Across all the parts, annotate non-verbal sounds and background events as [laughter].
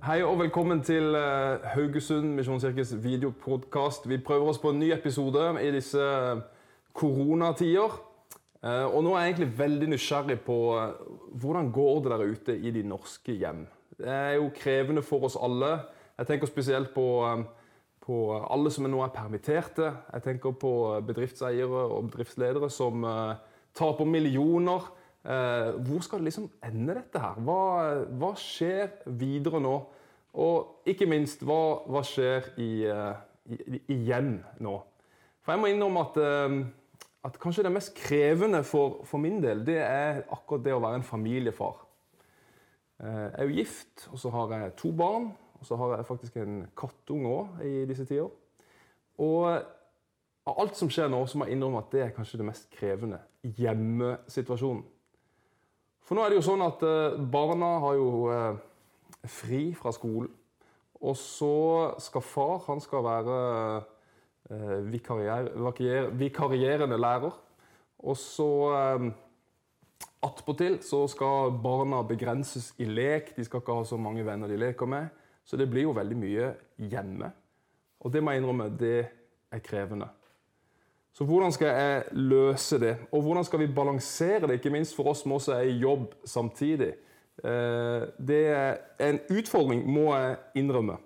Hei og velkommen til eh, Haugesund Misjonskirkes videopodkast. Vi prøver oss på en ny episode i disse eh, koronatider. Eh, Og nå er jeg egentlig veldig nysgjerrig på hvordan går det der ute i de norske hjem. Det er jo krevende for oss alle. Jeg tenker spesielt på, på alle som nå er permitterte. Jeg tenker på bedriftseiere og bedriftsledere som taper millioner. Eh, hvor skal det liksom ende dette her? Hva, hva skjer videre nå? Og ikke minst, hva, hva skjer i, eh, i, igjen nå? For jeg må innrømme at, eh, at kanskje det mest krevende for, for min del, det er akkurat det å være en familiefar. Eh, Jeg er jo gift, og så har jeg to barn. Og så har jeg faktisk en kattunge òg i disse tider. Og av alt som skjer nå, så må jeg innrømme at det er kanskje det mest krevende. Hjemmesituasjonen. For nå er det jo sånn at eh, barna har jo eh, fri fra skolen. Og så skal far han skal være eh, vikarier, vikarier, vikarierende lærer. Og så attpåtil så skal barna begrenses i lek. De skal ikke ha så mange venner de leker med. Så det blir jo veldig mye hjemme. Og det må jeg innrømme, det er krevende. Så hvordan skal jeg løse det? Og hvordan skal vi balansere det, ikke minst for oss som også er i jobb samtidig? Eh, Det er en utfordring, må jeg innrømme.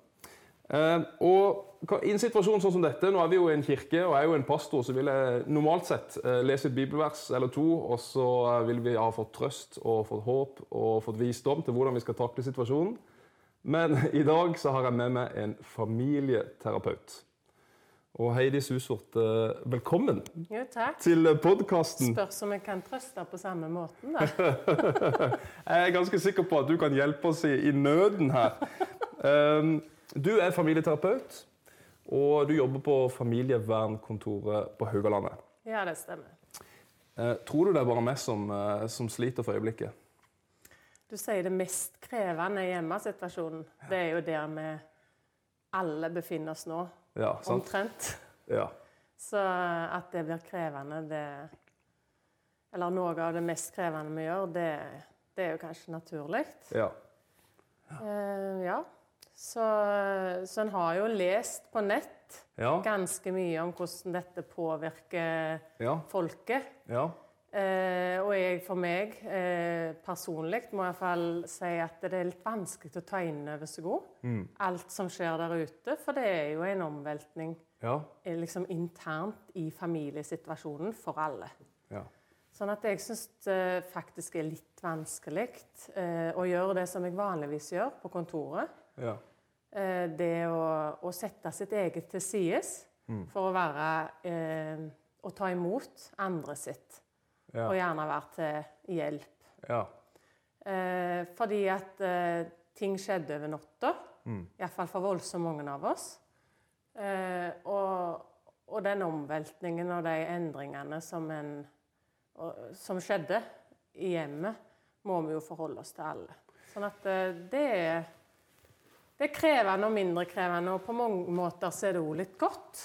Eh, Og i en situasjon sånn som dette, nå er vi jo i en kirke, og jeg er jo en pastor, så vil jeg normalt sett eh, lese et bibelvers eller to, og så vil vi ha fått trøst og fått håp og fått visdom til hvordan vi skal takle situasjonen. Men [laughs] i dag så har jeg med meg en familieterapeut. Og Heidi Susvort, eh, velkommen Jo, til podkasten. Spørs om jeg kan trøste på samme måten, da. [laughs] Jeg er ganske sikker på at du kan hjelpe oss i, nøden her. Um, Du er familieterapeut, og du jobber på familievernkontoret på Haugalandet. Ja, det stemmer. Eh, Tror du det er bare meg som, eh, som sliter for øyeblikket? Du sier det mest krevende i hjemmesituasjonen. Det er jo der vi alle befinner oss nå. Ja, sant? Omtrent. Ja. Så at det blir krevende, det Eller noe av det mest krevende vi gjør, det, det er jo kanskje naturlig. ja. Eh, ja. Så, så en har jo lest på nett Ja. ganske mye om hvordan dette påvirker Ja. folket. ja. Eh, og jeg for meg eh, personlig må i hvert fall si at det er litt vanskelig å ta inn over seg òg. Mm. Alt som skjer der ute. For det er jo en omveltning Ja. eh, liksom internt i familiesituasjonen for alle. ja. Sånn at jeg syns det faktisk er litt vanskelig eh, å gjøre det som jeg vanligvis gjør på kontoret. ja. Eh, det å, å sette sitt eget til sides Mm. for å være eh, Å ta imot andre sitt. Ja. Og gjerne være til hjelp. ja. Eh, fordi at eh, ting skjedde over natta. Mm. Iallfall for voldsomt mange av oss. Eh, og, og den omveltningen og de endringene som, en, og, som skjedde i hjemmet, må vi jo forholde oss til alle. Sånn at eh, det er det er krevende og mindre krevende, og på mange måter så er det òg litt godt,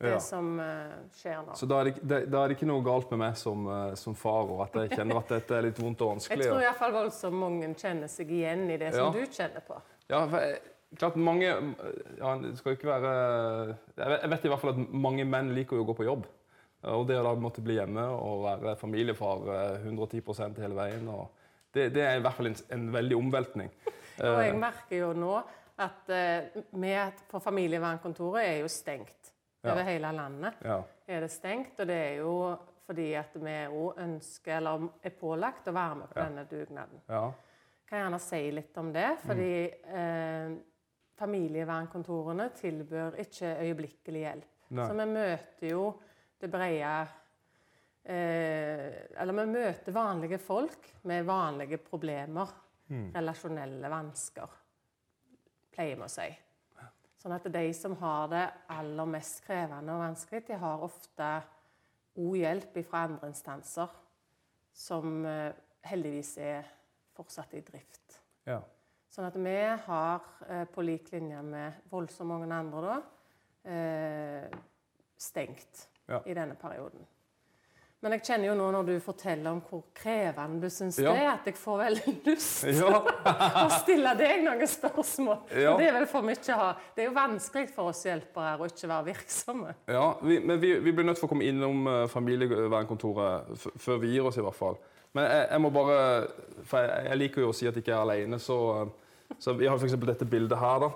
det Ja. som eh, skjer nå. Så da er, det, det, da er det ikke noe galt med meg som, eh, som far, og at jeg kjenner at dette er litt vondt og vanskelig? Jeg tror iallfall voldsomt mange kjenner seg igjen i det som du kjenner på. Ja, for jeg, klart mange ja, Det skal ikke være Jeg vet, i hvert fall at mange menn liker jo å gå på jobb. Og det å da måtte bli hjemme og være familiefar eh, 110 hele veien det, det er i hvert fall en, en veldig omveltning. Og jeg Eh, merker jo nå at eh, vi på familievernkontoret er jo stengt. Ja. Over hele landet ja, er det stengt. Og det er jo fordi at vi òg ønsker, eller er pålagt, å være med på denne dugnaden. ja, Kan jeg gjerne si litt om det. Fordi eh, familievernkontorene tilbyr ikke øyeblikkelig hjelp. Nei. Så vi møter jo det brede eh, Eller vi møter vanlige folk med vanlige problemer. Relasjonelle vansker, pleier vi å si. Sånn at de som har det aller mest krevende og vanskelig, de har ofte god hjelp fra andre instanser som eh, heldigvis er fortsatt i drift. ja. Sånn at vi har, eh, på lik linje med voldsomt mange andre, da, eh, stengt Ja. i denne perioden. Men jeg kjenner jo nå når du forteller om hvor krevende du syns Ja. det er, at jeg får veldig [laughs] lyst Ja. å stille deg noen spørsmål. Ja. Det er vel for mye å ha. Det er jo vanskelig for oss hjelpere å ikke være virksomme. Ja, vi, men vi, vi blir nødt til å komme innom uh, familievernkontoret før vi gir oss, i hvert fall. Men jeg, jeg må bare For jeg, jeg liker jo å si at jeg ikke er alene, så, uh, så vi har f.eks. dette bildet her, da.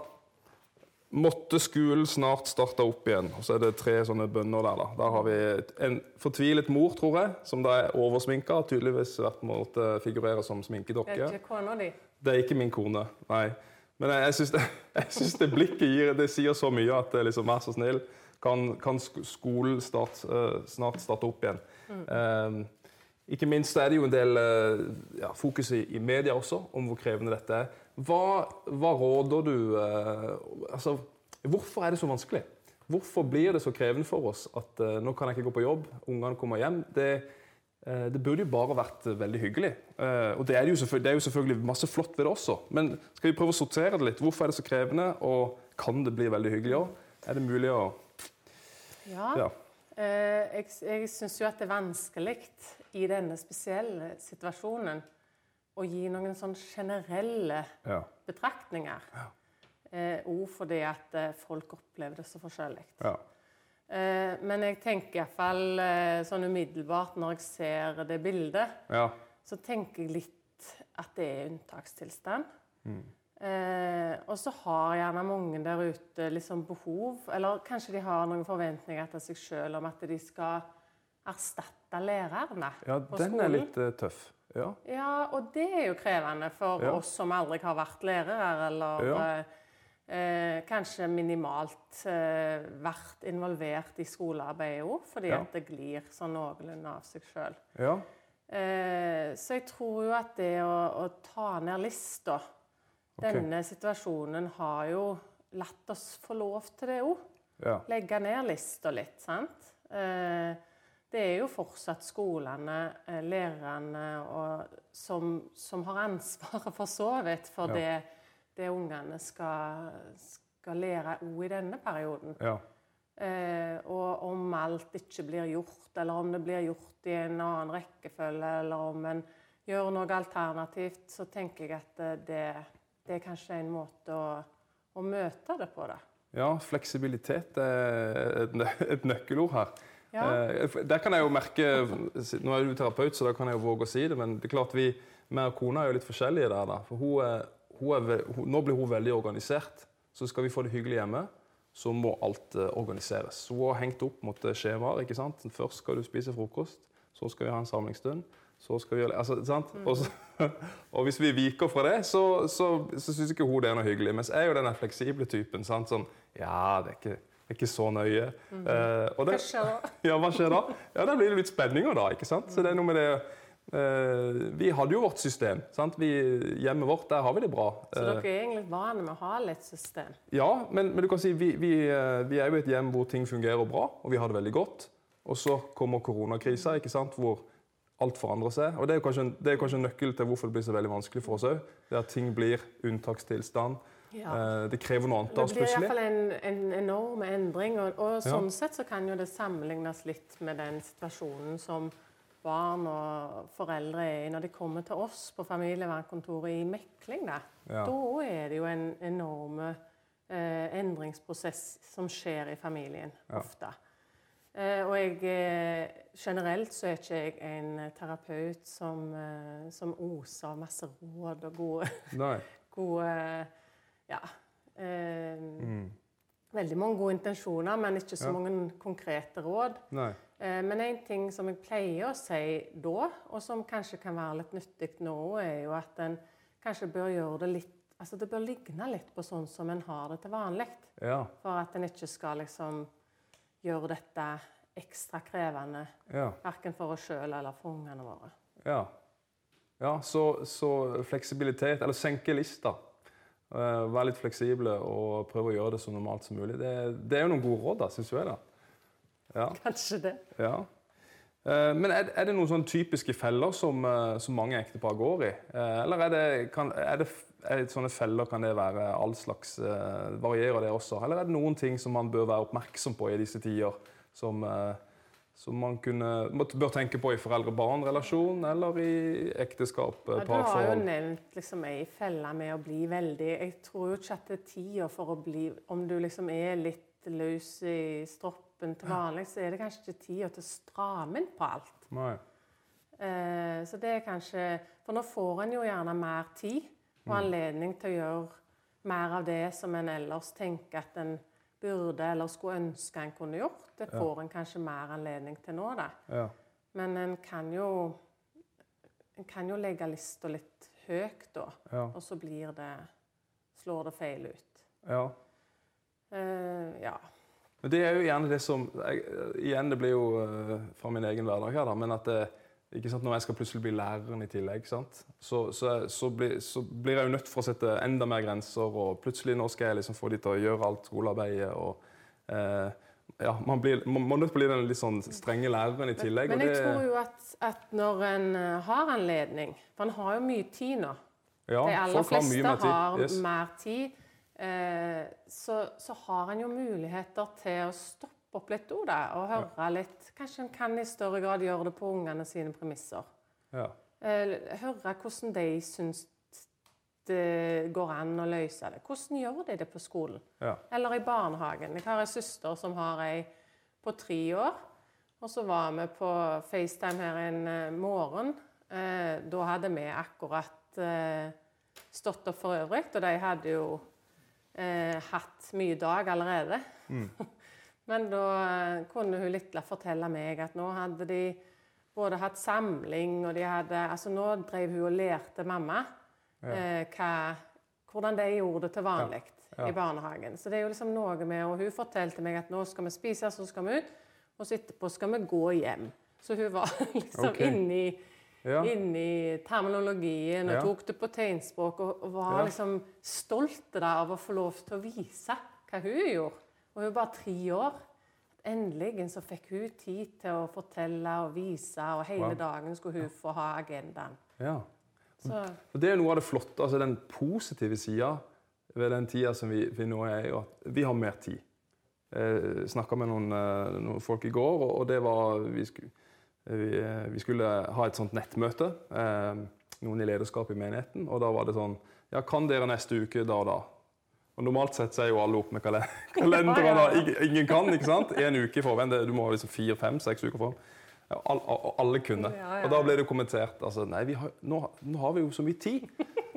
Måtte skolen snart starte opp igjen? Og så er det tre sånne bønner der. da. Der har vi en fortvilet mor, tror jeg, som da er oversminka. Tydeligvis vært måtte figurere som Det sminkedokke. er ikke kona di. Det er ikke min kone, nei. Men jeg, jeg syns det, [laughs] det blikket gir, det sier så mye at det er liksom, vær så snill, kan, kan skolen start, uh, snart starte opp igjen. Eh, ikke minst er det jo en del eh, ja, fokus i, i media også om hvor krevende dette er. Hva, hva råder du eh, altså, Hvorfor er det så vanskelig? Hvorfor blir det så krevende for oss at eh, nå kan jeg ikke gå på jobb, ungene kommer hjem? Det, Eh, Det burde jo bare vært veldig hyggelig. Eh, Og det er, det, jo det er jo selvfølgelig masse flott ved det også. Men skal vi prøve å sortere det litt? Hvorfor er det så krevende, og kan det bli veldig hyggelig òg? Er det mulig å Ja. Ja. Eh, jeg jeg syns jo at det er vanskelig i denne spesielle situasjonen å gi noen sånn generelle ja. betraktninger. Eh, Òg fordi at eh, folk opplever det så forskjellig. ja. Eh, men jeg tenker iallfall eh, sånn umiddelbart når jeg ser det bildet, ja. så tenker jeg litt at det er unntakstilstand. Mm. Eh, og så har gjerne mange der ute liksom behov, eller kanskje de har noen forventninger til seg sjøl om at de skal erstatte lærerne ja på den er litt uh, tøff. Ja. Ja, og det er jo krevende for Ja. oss som aldri har vært lærere, eller Ja. eh, eh, kanskje minimalt eh, vært involvert i skolearbeidet òg, fordi Ja. at det glir sånn noenlunde av seg sjøl. ja. Eh, så jeg tror jo at det å, å ta ned lista Denne situasjonen har jo latt oss få lov til det òg. ja. Legge ned lista litt, sant? Eh, det er jo fortsatt skolene, eh, lærerne, og, som, som har ansvaret for så vidt for Ja. det, det ungene skal, skal lære òg i denne perioden. ja. Eh, og om alt ikke blir gjort, eller om det blir gjort i en annen rekkefølge, eller om en gjør noe alternativt, så tenker jeg at eh, det, det er kanskje en måte å, å møte det på. da. Ja, fleksibilitet er et nøkkelord her. Ja. Eh, Der kan jeg jo merke Nå er du terapeut, så da kan jeg jo våge å si det, men det er klart vi, meg og kona er jo litt forskjellige der. da. For hun er, hun er, hun, Nå blir hun veldig organisert. Så skal vi få det hyggelig hjemme, så må alt eh, organiseres. Hun har hengt opp mot eh, skjemaer. ikke sant? Først skal du spise frokost, så skal vi ha en samlingsstund. Så skal vi gjøre, altså, sant? Og, så, [laughs] og hvis vi viker fra det, så, så, så syns ikke hun det er noe hyggelig. Mens jeg er jo den fleksible typen. sant? Sånn, ja, det er ikke, er ikke så nøye. Eh, og det, Hva skjer da? ja, hva skjer da? Ja, Da blir det litt spenninger, da. ikke sant? Så det er noe med det eh, Vi hadde jo vårt system. sant? Vi, hjemmet vårt, der har vi det bra. Så Eh, dere er egentlig vane med å ha litt system? ja, men, men du kan si vi, vi, eh, vi er jo et hjem hvor ting fungerer bra, og vi har det veldig godt. Og så kommer koronakrisa, ikke sant? hvor alt forandrer seg. Og Det er jo kanskje, en- det er kanskje en nøkkel til hvorfor det blir så veldig vanskelig for oss òg. Det er at ting blir unntakstilstand. Ja. Eh, det krever noe annet av Det oss blir plutselig. iallfall en, en enorm endring. Og, og Ja. sånn sett så kan jo det sammenlignes litt med den situasjonen som barn og foreldre er i når de kommer til oss på familievernkontoret i mekling. Da, Ja. da er det jo en enorm eh, endringsprosess som skjer i familien Ja. ofte. Eh, og jeg, eh, generelt så er ikke jeg en terapeut som, eh, som oser av masse råd og gode [laughs] gode Ja. Eh, Mm. Veldig mange gode intensjoner, men ikke så Ja. mange konkrete råd. Nei. Eh, men en ting som jeg pleier å si da, og som kanskje kan være litt nyttig nå, er jo at en kanskje bør gjøre det litt Altså det bør ligne litt på sånn som en har det til vanlig. Ja. For at en ikke skal liksom gjøre dette ekstra krevende. Ja. Verken for oss sjøl eller for ungene våre. Ja. ja så, så fleksibilitet, eller senke lista. Eh, være litt fleksible og prøve å gjøre det så normalt som mulig. Det, det er jo noen gode råd, da, syns er da. Ja. Kanskje det. ja. Eh, men er, er det noen sånne typiske feller som, eh, som mange ektepar går i? Eller er det, kan, er det er sånne feller kan det være all slags Varierer det også? Eller er det noen ting som man bør være oppmerksom på i disse tider, som, som man kunne, bør tenke på i foreldre-barn-relasjon eller i ekteskap, Ja, du har jo nevnt liksom ei felle med å bli veldig Jeg tror jo ikke at det er tida for å bli Om du liksom er litt løs i stroppen til vanlig, så er det kanskje ikke tida til å stramme inn på alt. Nei. Eh, så det er kanskje For nå får en jo gjerne mer tid og anledning til å gjøre mer av det som en ellers tenker at en burde eller skulle ønske en kunne gjort. Det får en kanskje mer anledning til nå, da. Ja. Men en kan jo En kan jo legge lista litt høyt, da. Ja. Og så blir det Slår det feil ut. ja. Uh, ja. Men det er jo gjerne det som jeg, Igjen, det blir jo uh, fra min egen hverdag her, da, men at det, ikke sant, når jeg skal plutselig bli læreren i tillegg, sant? Så, så, så, blir, så blir jeg jo nødt for å sette enda mer grenser, og plutselig nå skal jeg liksom få de til å gjøre alt skolearbeidet. og eh, ja, Man blir man må nødt til å bli den litt sånn strenge læreren i tillegg. Men men jeg det, tror jo at, at når en eh, har anledning For en har jo mye tid nå. ja, De aller folk har fleste mer tid. har Yes. mer tid. Eh, så, så har en jo muligheter til å stoppe opp litt òg, og høre litt. Kanskje en kan i større grad gjøre det på ungene sine premisser. Ja. Eh, høre hvordan de syns det går an å løse det. Hvordan gjør de det på skolen? Ja. Eller i barnehagen. Jeg har ei søster som har ei på tre år. Og så var vi på FaceTime her en eh, morgen. Eh, da hadde vi akkurat stått opp for øvrig, og de hadde jo hatt mye dag allerede. [laughs] Men da eh, kunne hun litt fortelle meg at nå hadde de både hatt samling, og de hadde Altså nå drev hun og lærte mamma eh, hva, hvordan de gjorde det til vanlig Ja. i barnehagen. Så det er jo liksom noe med Og hun fortalte meg at nå skal vi spise, så skal vi ut, og så etterpå skal vi gå hjem. Så hun var [laughs] liksom okay. inni Ja. inni terminologien og Ja. tok det på tegnspråk og, og var Ja. liksom stolt av å få lov til å vise hva hun gjorde. Hun var bare tre år. Endelig så fikk hun tid til å fortelle og vise, og hele Wow. dagen skulle hun få ha agendaen. ja. Så Og Det er noe av det flotte, altså den positive sida ved den tida som vi, vi nå er i, at vi har mer tid. Jeg snakka med noen, eh, noen folk i går, og, det var vi skulle, vi, eh, vi skulle ha et sånt nettmøte. Eh, noen i lederskapet i menigheten. Og da var det sånn Ja, kan dere neste uke da og da? Og Normalt sett så er jo alle opp med kalen [laughs] kalendere. Ja, ja, da. ja. Ingen- Ingen kan, ikke sant? En uke i forveien. Du må ha liksom fire, fem, seks uker foran. Ja, all, all, alle kunne. Ja, ja, Og da ble det kommentert altså, Nei, vi har, nå, nå har vi jo så mye tid.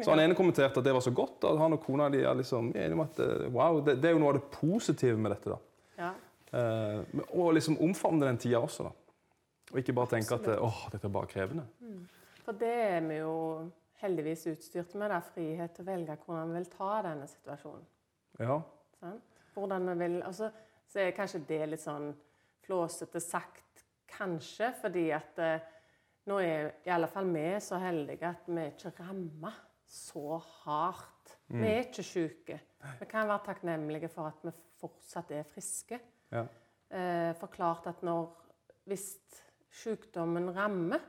Så han ene kommenterte at det var så godt. Og han og kona de er liksom enige om at eh, wow, det, det er jo noe av det positive med dette. da. ja. Eh, og liksom omfavne den tida også, da. Og ikke bare tenke at åh, dette er bare krevende. For det er vi jo heldigvis utstyrt med, da, frihet til å velge hvordan vi vil ta denne situasjonen. Ja, Sånn? Hvordan vi vil, altså, så er kanskje det litt sånn flåsete sagt, kanskje, fordi at eh, nå er i alle fall vi så heldige at vi er ikke rammer så hardt. Vi er ikke syke. Vi kan være takknemlige for at vi fortsatt er friske. ja, Eh, forklart at når, hvis sykdommen rammer,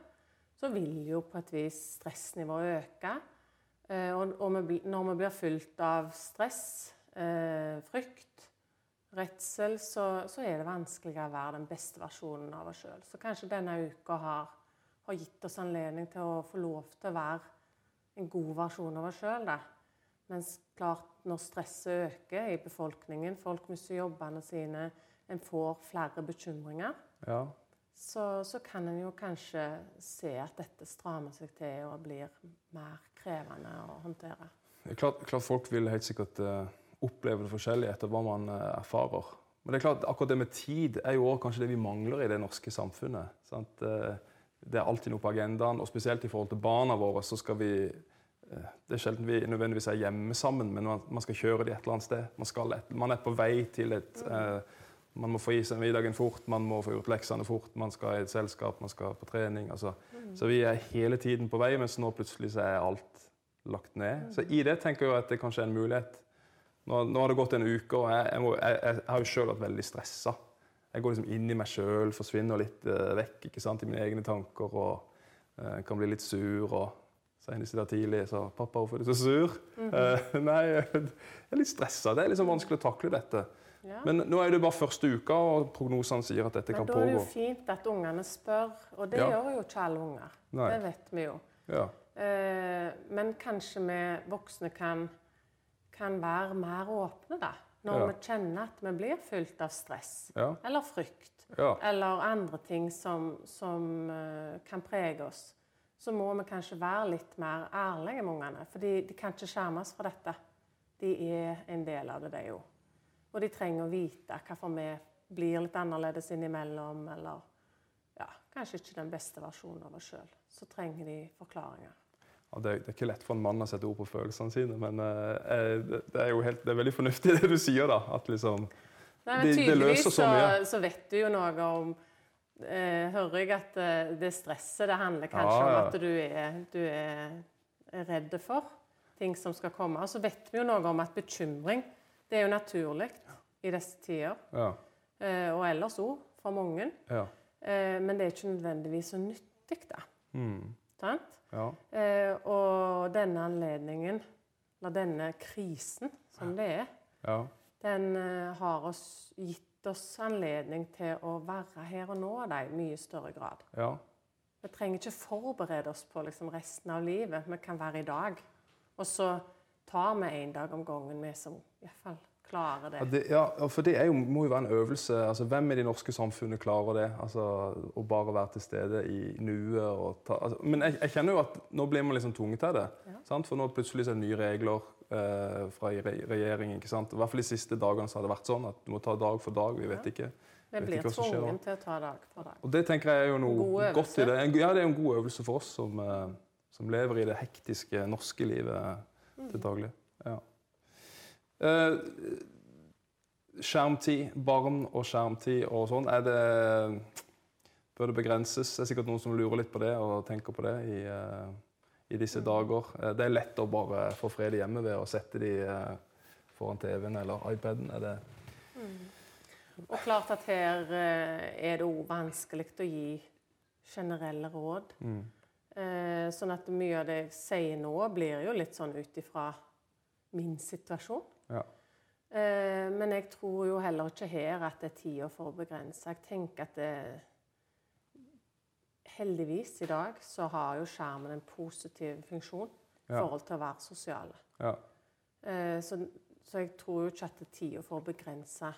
så vil jo på et vis stressnivået øke. Eh, og når vi blir fylt av stress, eh, frykt, redsel, så, så er det vanskeligere å være den beste versjonen av oss sjøl. Så kanskje denne uka har, har gitt oss anledning til å få lov til å være en god versjon av oss sjøl. Mens klart, når stresset øker i befolkningen, folk mister jobbene sine, en får flere bekymringer, ja. Så, så kan en jo kanskje se at dette strammer seg til og blir mer krevende å håndtere. Det er klart, klart folk vil helt sikkert eh, oppleve det forskjellig etter hva man eh, erfarer. Men det er klart, akkurat det med tid er jo kanskje det vi mangler i det norske samfunnet. Sant? Eh, Det er alltid noe på agendaen, og spesielt i forhold til barna våre så skal vi Det er sjelden vi nødvendigvis er hjemme sammen, men man, skal kjøre de et eller annet sted. Man, skal et, man er på vei til et eh, Man må få i seg middagen fort, man må få gjort leksene fort, man skal i et selskap, man skal på trening. Altså. Så vi er hele tiden på vei, mens nå plutselig så er alt lagt ned. Så i det tenker jeg at det kanskje er en mulighet. Nå, nå har det gått en uke, og jeg, jeg, må, jeg, jeg har jo sjøl vært veldig stressa. Jeg går liksom inn i meg sjøl, forsvinner litt uh, vekk ikke sant, i mine egne tanker. og uh, Kan bli litt sur. og Senest i dag tidlig sa 'Pappa, hvorfor er du så sur?' Eh, [laughs] nei, [laughs] jeg er litt stressa. Det er liksom vanskelig å takle dette. Ja. Men nå er det bare første uka, og prognosene sier at dette Men kan da er det jo fint at ungene spør, og det Ja. gjør jo ikke alle unger. Nei. Det vet vi jo. Ja. Eh, men kanskje vi voksne kan, kan være mer åpne, da. Når vi kjenner at vi blir fylt av stress eller frykt. eller andre ting som, som eh, kan prege oss, så må vi kanskje være litt mer ærlige med ungene. For de, kan ikke skjermes fra dette. De er en del av det, de òg. Og de trenger å vite hvorfor vi blir litt annerledes innimellom, eller ja, kanskje ikke den beste versjonen av oss sjøl. Så trenger de forklaringer. Ja, det, er, det er ikke lett for en mann å sette ord på følelsene sine, men eh, eh, det, det er jo helt, det er veldig fornuftig [laughs] det du sier, da. At liksom Nei, men Det- løser så så, mye. så vet du jo noe om eh, Hører jeg at eh, det stresset det handler kanskje Ja, ja. om at du er, du er, er redd for ting som skal komme. Og så vet vi jo noe om at bekymring det er jo naturlig i disse tider. Ja. Eh, og ellers òg, for mange. Ja. Eh, men det er ikke nødvendigvis så nyttig, da. Mm. Ja. Eh, og denne anledningen, eller denne krisen som det er, ja. den eh, har oss, gitt oss anledning til å være her og nå da, i mye større grad. ja. Vi trenger ikke forberede oss på liksom, resten av livet. Vi kan være i dag. Og så tar vi en dag om gangen, vi som i hvert fall klarer Ja, det. det, ja, for det er jo, må jo være en øvelse. Altså, hvem i det norske samfunnet klarer det? Altså, Å bare være til stede i nuet. Og ta, altså, men jeg, jeg kjenner jo at nå blir man liksom tvunget til det. Ja. Sant? For nå plutselig er det nye regler eh, fra regjeringen. ikke sant? I hvert fall de siste dagene så har det vært sånn at du må ta dag for dag. Vi vet Ja. ikke. Vi blir tvungen til å ta dag for dag. Og det tenker jeg er jo noe godt i det. Ja, det er en god øvelse for oss som, eh, som lever i det hektiske norske livet Mm. til daglig. Ja. Eh, skjermtid, barn og skjermtid og sånn, er det Bør det begrenses? Det er sikkert noen som lurer litt på det og tenker på det i, eh, i disse dager. Eh, det er lett å bare få fred hjemme ved å sette de foran TV-en eller iPaden. Er det Og klart at her er det òg vanskelig å gi generelle råd. mm. Sånn at mye av det jeg sier nå, blir jo litt sånn ut ifra min situasjon. Ja. Eh, men jeg tror jo heller ikke her at det er tida for å begrense. Jeg tenker at det Heldigvis i dag så har jo skjermen en positiv funksjon i Ja. forhold til å være sosiale. Ja. Eh, så, så jeg tror jo ikke at det er tida for å begrense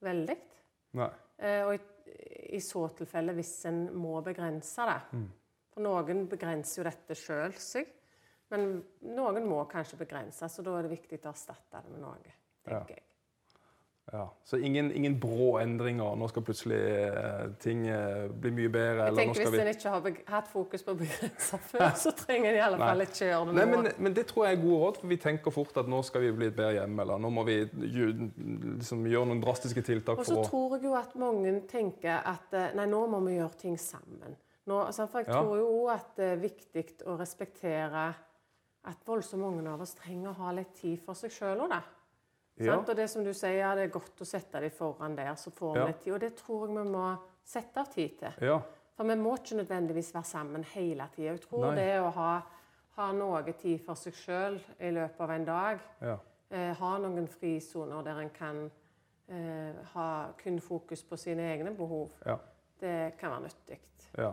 veldig. Eh, og i, i så tilfelle, hvis en må begrense det Mm. For noen begrenser jo dette sjøl seg, men noen må kanskje begrense, så da er det viktig å erstatte det med noe, tenker jeg. Ja, Så ingen, ingen brå endringer. Nå skal plutselig eh, ting eh, bli mye bedre. Jeg tenker Hvis vi... en ikke har hatt fokus på å begrense [laughs] før, så trenger en i alle Nei. fall ikke gjøre det Nei, nå. men, men det tror jeg er gode råd, for vi tenker fort at nå skal vi bli et bedre hjemme. Eller nå må vi liksom, gjøre noen drastiske tiltak Og så tror jeg jo at mange tenker at eh, nei, nå må vi gjøre ting sammen. Nå, altså, for jeg tror jo at det er viktig å respektere at voldsomt mange av oss trenger å ha litt tid for seg sjøl òg, da. Ja. Og det som du sier, ja, det er godt å sette dem foran der, så får vi Ja. litt tid. Og det tror jeg vi må sette av tid til. Ja. For vi må ikke nødvendigvis være sammen hele tida. Jeg tror Nei. det å ha, ha noe tid for seg sjøl i løpet av en dag, ja. eh, ha noen frisoner der en kan eh, ha kun fokus på sine egne behov, Ja. det kan være nyttig. ja.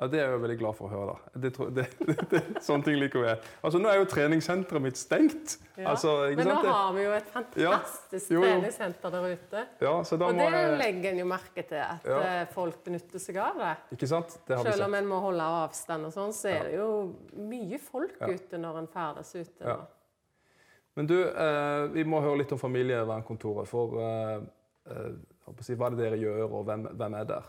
Ja, Det er jeg jo veldig glad for å høre. da. Det, det, det, sånne ting liker jeg. Altså, Nå er jo treningssenteret mitt stengt. Ja. Altså, Men nå? Har vi jo et fantastisk Jo, jo. treningssenter der ute. Ja, Og det jeg, legger en jo merke til, at Ja. eh, folk benytter seg av det. Ikke sant? Det har vi Selv sett. om en må holde avstand og sånn, så er det jo mye folk Ja. ute når en ferdes ute. Ja. nå. Men du, eh, vi må høre litt om familievernkontoret. For eh, eh, hva er det dere gjør, og hvem, hvem er der?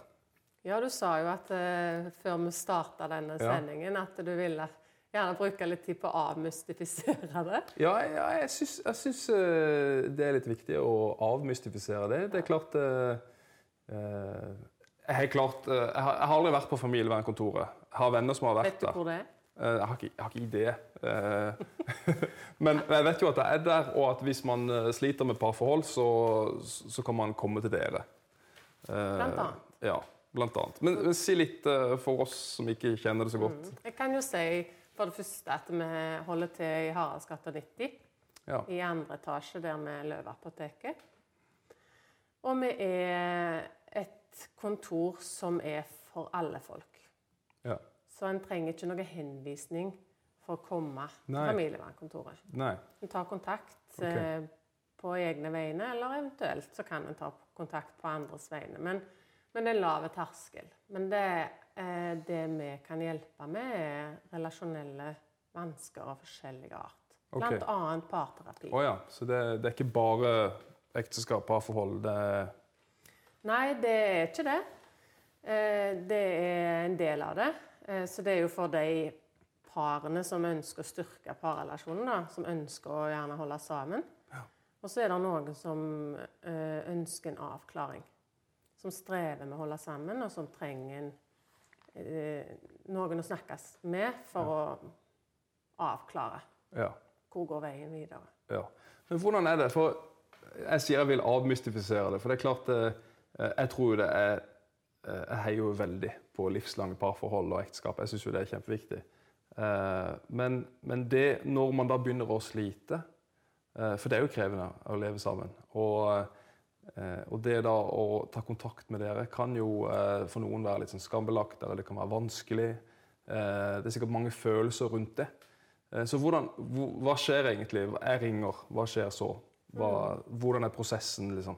Ja, du sa jo at uh, før vi starta denne Ja. sendingen, at du ville gjerne bruke litt tid på å avmystifisere det. Ja, ja jeg syns, jeg syns uh, det er litt viktig å avmystifisere det. Det er klart uh, eh, Jeg har klart jeg, har, jeg har aldri vært på familievernkontoret. Jeg har venner som har vært der. Vet du hvor det er? Jeg har ikke, jeg har ikke idé. [laughs] Men jeg vet jo at jeg er der, og at hvis man sliter med parforhold, så, så kan man komme til dere. Blant annet. Ja, blant annet. Men, men si litt uh, for oss som ikke kjenner det så godt. Mm. Jeg kan jo si for det første at vi holder til i Haraldsgata 90. Ja. I andre etasje der med Løveapoteket. Og vi er et kontor som er for alle folk. Ja. Så en trenger ikke noen henvisning for å komme til Nei. familievernkontoret. Nei. En tar kontakt okay. eh, på egne vegne, eller eventuelt så kan en ta kontakt på andres vegne. Men, men det er lav terskel. Men det, eh, det vi kan hjelpe med, er relasjonelle vansker av forskjellig art. Blant annet parterapi. Oh, ja. Så det, det er ikke bare ekteskap, parforhold. Det er Nei, det er ikke det. Eh, Det er en del av det. Eh, Så det er jo for de parene som ønsker å styrke parrelasjonen, da, som ønsker å gjerne holde sammen. Og så er det noen som eh, ønsker en avklaring. Som strever med å holde sammen, og som trenger en, eh, noen å snakkes med for å avklare Ja. hvor går veien videre. ja. Men hvordan er det? For jeg sier jeg vil avmystifisere det. For det er klart eh, Jeg tror jo det er eh, Jeg heier jo veldig på livslange parforhold og ekteskap. Jeg syns jo det er kjempeviktig. Eh, Men, men det når man da begynner å slite eh, For det er jo krevende å leve sammen. Og, eh, og det da å ta kontakt med dere kan jo eh, for noen være litt sånn skambelagt, eller det kan være vanskelig. Eh, Det er sikkert mange følelser rundt det. Eh, Så hvordan, hva skjer egentlig? Jeg ringer, hva skjer så? Hva, hvordan er prosessen, liksom?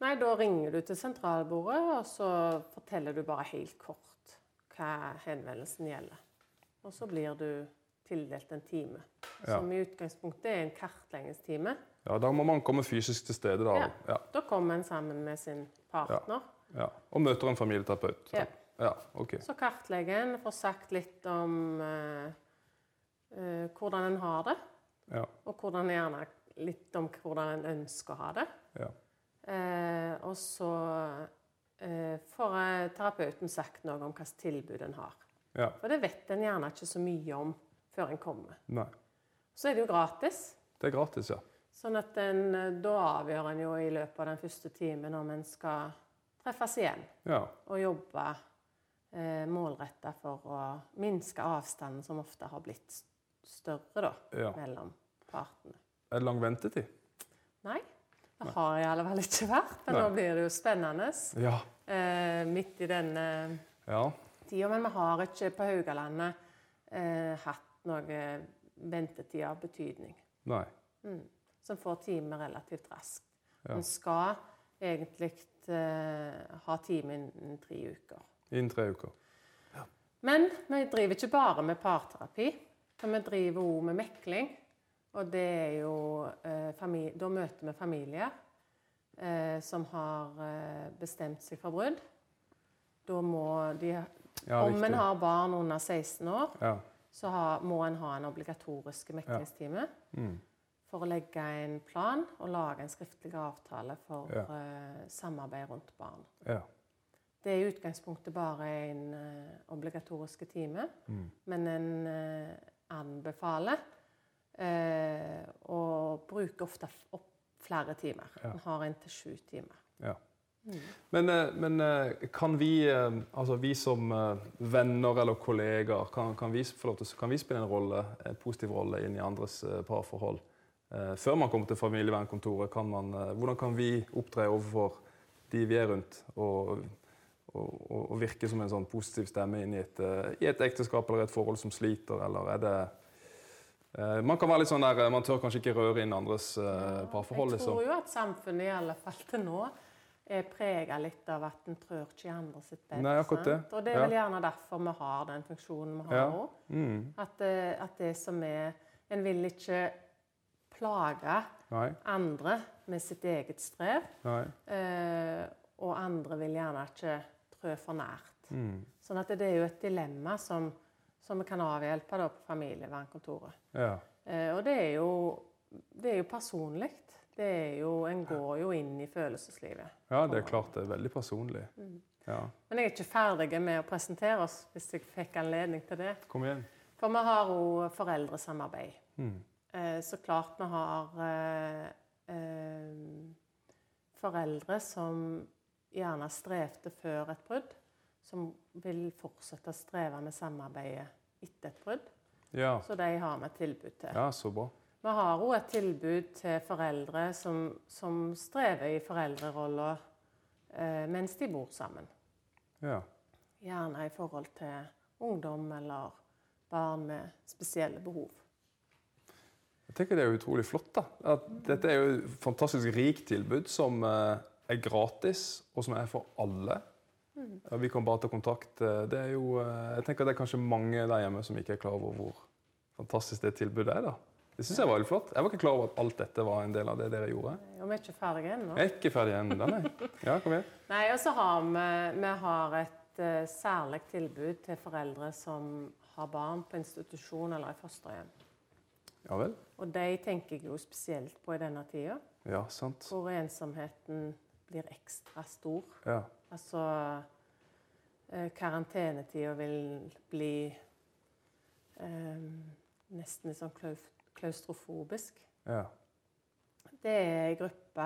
Nei, da ringer du til sentralbordet, og så forteller du bare helt kort hva henvendelsen gjelder. Og så blir du tildelt en time, Ja. som i utgangspunktet er en kartleggingstime. Ja, Da må man komme fysisk til stede, da. Ja. Da kommer en sammen med sin partner. ja. Og møter en familieterapeut. Ja. ja ok. Så kartlegger en, får sagt litt om uh, uh, hvordan en har det, Ja. og hvordan gjerne litt om hvordan en ønsker å ha det. Ja. Uh, og så får terapeuten sagt noe om hvilket tilbud en har. ja. For det vet en gjerne ikke så mye om før en kommer. Nei. Så er det jo gratis. Det er gratis, ja. Sånn at en, eh, da avgjør en jo i løpet av den første timen om en skal treffes igjen Ja. og jobbe eh, målretta for å minske avstanden som ofte har blitt større da, ja. mellom partene. Er det lang ventetid? Nei, det har i alle fall ikke vært. Men Nei. nå blir det jo spennende Ja. eh, midt i denne Ja. tida. Men vi har ikke på Haugalandet eh, hatt noe ventetid av betydning. Nei. Mm. Som får time relativt raskt. Ja. En skal egentlig eh, ha time innen tre uker. Innen tre uker. Ja. Men vi driver ikke bare med parterapi. For vi driver òg med mekling. Og det er jo eh, Da møter vi familier eh, som har eh, bestemt seg for brudd. Da må de Ja, Om en har barn under 16 år, Ja. så ha, må en ha en obligatorisk meklingstime Mm. For å legge en plan og lage en skriftlig avtale for Ja. uh, samarbeid rundt barn. ja. Det er i utgangspunktet bare en uh, obligatorisk time, Mm. men en uh, anbefaler uh, å bruke ofte opp flere timer. Ja. En har inntil sju timer. ja. Mm. Men, men kan vi, altså vi som venner eller kollegaer, kan, kan, vi, forlåt, kan vi spille en rolle, en positiv rolle inn i andres parforhold? Eh, Før man kommer til familievernkontoret, kan man, eh, hvordan kan vi opptre overfor de vi er rundt, og, og, og, virke som en sånn positiv stemme inn i et, eh, i et ekteskap eller et forhold som sliter, eller er det Man kan være litt sånn der, man tør kanskje ikke røre inn andres ja, parforhold, Jeg liksom. tror jo at samfunnet i alle fall til nå er prega litt av at en trør ikke i andre sitt bed. Nei, akkurat det. sant? Og det er vel gjerne derfor vi har den funksjonen vi har Ja. nå. Mm. At, at det som er En vil ikke plage Nei, andre med sitt eget strev. Eh, og andre vil gjerne ikke trø for nært. Mm. Sånn at det er jo et dilemma som, som vi kan avhjelpe da på familievernkontoret. Ja. Eh, og det er jo, det er jo personlig. Det er jo, en går jo inn i følelseslivet. Ja, det er klart det er veldig personlig. Mm. Ja, Men jeg er ikke ferdig med å presentere oss, hvis jeg fikk anledning til det. Kom igjen. For vi har òg foreldresamarbeid. Mm. Eh, så klart vi har eh, eh, foreldre som gjerne strevde før et brudd, som vil fortsette å streve med samarbeidet etter et brudd. Ja. Så de har vi et tilbud til. ja, så bra. Vi har òg et tilbud til foreldre som, som strever i foreldrerolla eh, mens de bor sammen. Ja. Gjerne i forhold til ungdom eller barn med spesielle behov. Jeg tenker Det er utrolig flott. da. At dette er jo et fantastisk rikt tilbud som eh, er gratis, og som er for alle. Ja, vi kan bare ta kontakt. Eh, Det er jo, eh, jeg tenker det er kanskje mange der hjemme som ikke er klar over hvor fantastisk det tilbudet er. da. Det synes jeg var veldig flott. Jeg var ikke klar over at alt dette var en del av det dere gjorde. Og vi er ikke ferdige ennå. Jeg er ikke ferdig ennå. nei. Ja, kom igjen. Nei, og så har vi, vi har et uh, særlig tilbud til foreldre som har barn på institusjon eller i fosterhjem. Ja vel? Og de tenker jeg jo spesielt på i denne tida, Ja, sant. hvor ensomheten blir ekstra stor. Ja. Altså eh, Karantenetida vil bli eh, nesten litt sånn klaustrofobisk. ja. Det er en gruppe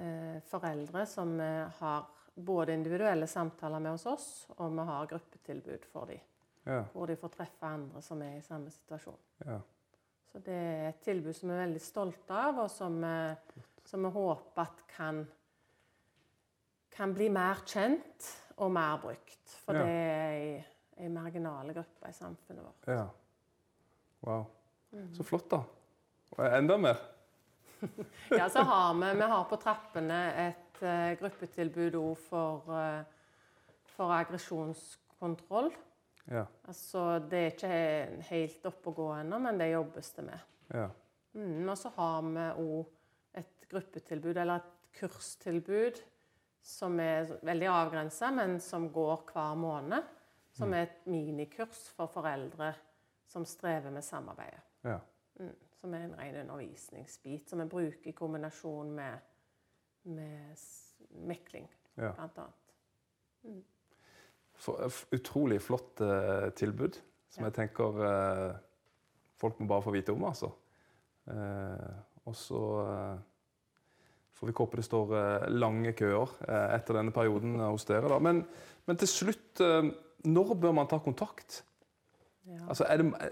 eh, foreldre som eh, har både individuelle samtaler med hos oss, og vi har gruppetilbud for dem. Ja. Hvor de får treffe andre som er i samme situasjon. ja. Så det er et tilbud som vi er veldig stolte av, og som, eh, som vi håper at kan, kan bli mer kjent og mer brukt. For Ja. det er ei, ei marginale gruppe i samfunnet vårt. ja. Wow. Så flott, da. Og enda mer. [laughs] Ja, så har vi, vi har på trappene et uh, gruppetilbud òg for, uh, for aggresjonskontroll. Ja. Altså, det er ikke helt oppe å gå ennå, men det jobbes det med. ja. Mm, og så har vi òg et gruppetilbud, eller et kurstilbud, som er veldig avgrensa, men som går hver måned. Som er et minikurs for foreldre som strever med samarbeidet. ja. Mm, som er en ren undervisningsbit som vi bruker i kombinasjon med, med mekling, ja. blant annet. Utrolig flott uh, tilbud, som jeg tenker uh, folk må bare få vite om, altså. Eh, og så får vi håpe det står lange køer etter denne perioden hos dere. Da. Men, men til slutt, når bør man ta kontakt? Ja. Altså, er det,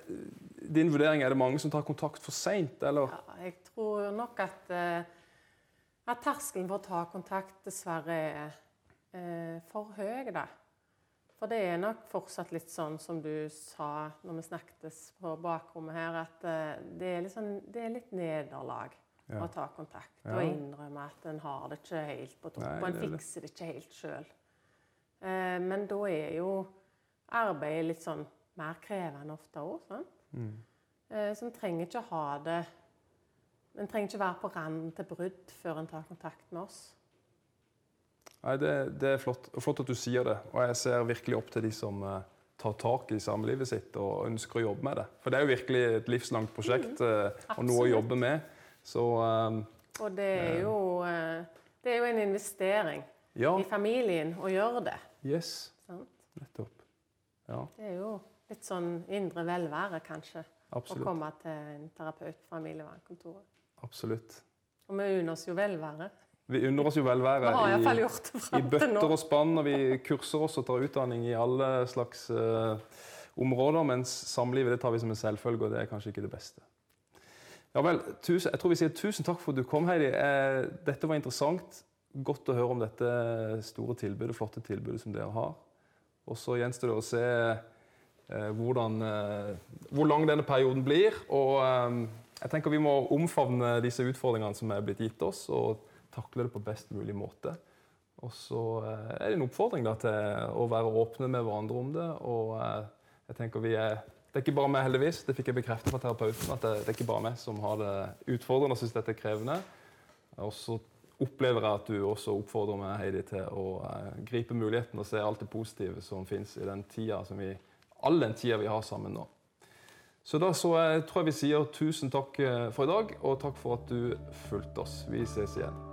din vurdering, er det mange som tar kontakt for seint, eller? Ja, jeg tror nok at, at terskelen for å ta kontakt dessverre er for høy, da. For det er nok fortsatt litt sånn som du sa når vi snakket på bakrommet her, at eh, det, er sånn, det er litt nederlag Ja. å ta kontakt Ja. og innrømme at en har det ikke helt på topp, og en er fikser det ikke helt sjøl. Eh, men da er jo arbeidet litt sånn mer krevende ofte òg, sant? Mm. Eh, Så en trenger ikke ha det En trenger ikke være på randen til brudd før en tar kontakt med oss. Nei, det, det er flott. Flott at du sier det. Og jeg ser virkelig opp til de som eh, tar tak i samlivet sitt og ønsker å jobbe med det. For det er jo virkelig et livslangt prosjekt eh, og noe å jobbe med. Så uh, Og det er jo, uh, det er jo en investering ja, i familien å gjøre det. yes, Sant? nettopp. Ja, Det er jo litt sånn indre velvære, kanskje, å komme til en terapeut fra familievernkontoret. absolutt. Og vi unner oss jo velvære. Vi unner oss jo velvære i, i bøtter og spann, og vi kurser oss og tar utdanning i alle slags uh, områder, mens samlivet det tar vi som en selvfølge, og det er kanskje ikke det beste. Ja vel, tusen, Jeg tror vi sier tusen takk for at du kom, Heidi. Eh, dette var interessant. Godt å høre om dette store tilbudet, flotte tilbudet som dere har. Og så gjenstår det å se eh, hvordan, eh, hvor lang denne perioden blir. Og eh, jeg tenker vi må omfavne disse utfordringene som er blitt gitt oss, og takle det på best mulig måte. Og så eh, er det en oppfordring da, til å være åpne med hverandre om det. Og eh, jeg tenker vi er Det er ikke bare meg, heldigvis. Det fikk jeg bekreftet fra terapeuten. At det, er ikke bare meg som har det utfordrende og syns dette er krevende. Og så opplever jeg at du også oppfordrer meg, Heidi, til å eh, gripe muligheten og se alt det positive som fins i den tida som vi all den tida vi har sammen nå. Så da så jeg, tror jeg vi sier tusen takk for i dag, og takk for at du fulgte oss. Vi ses igjen.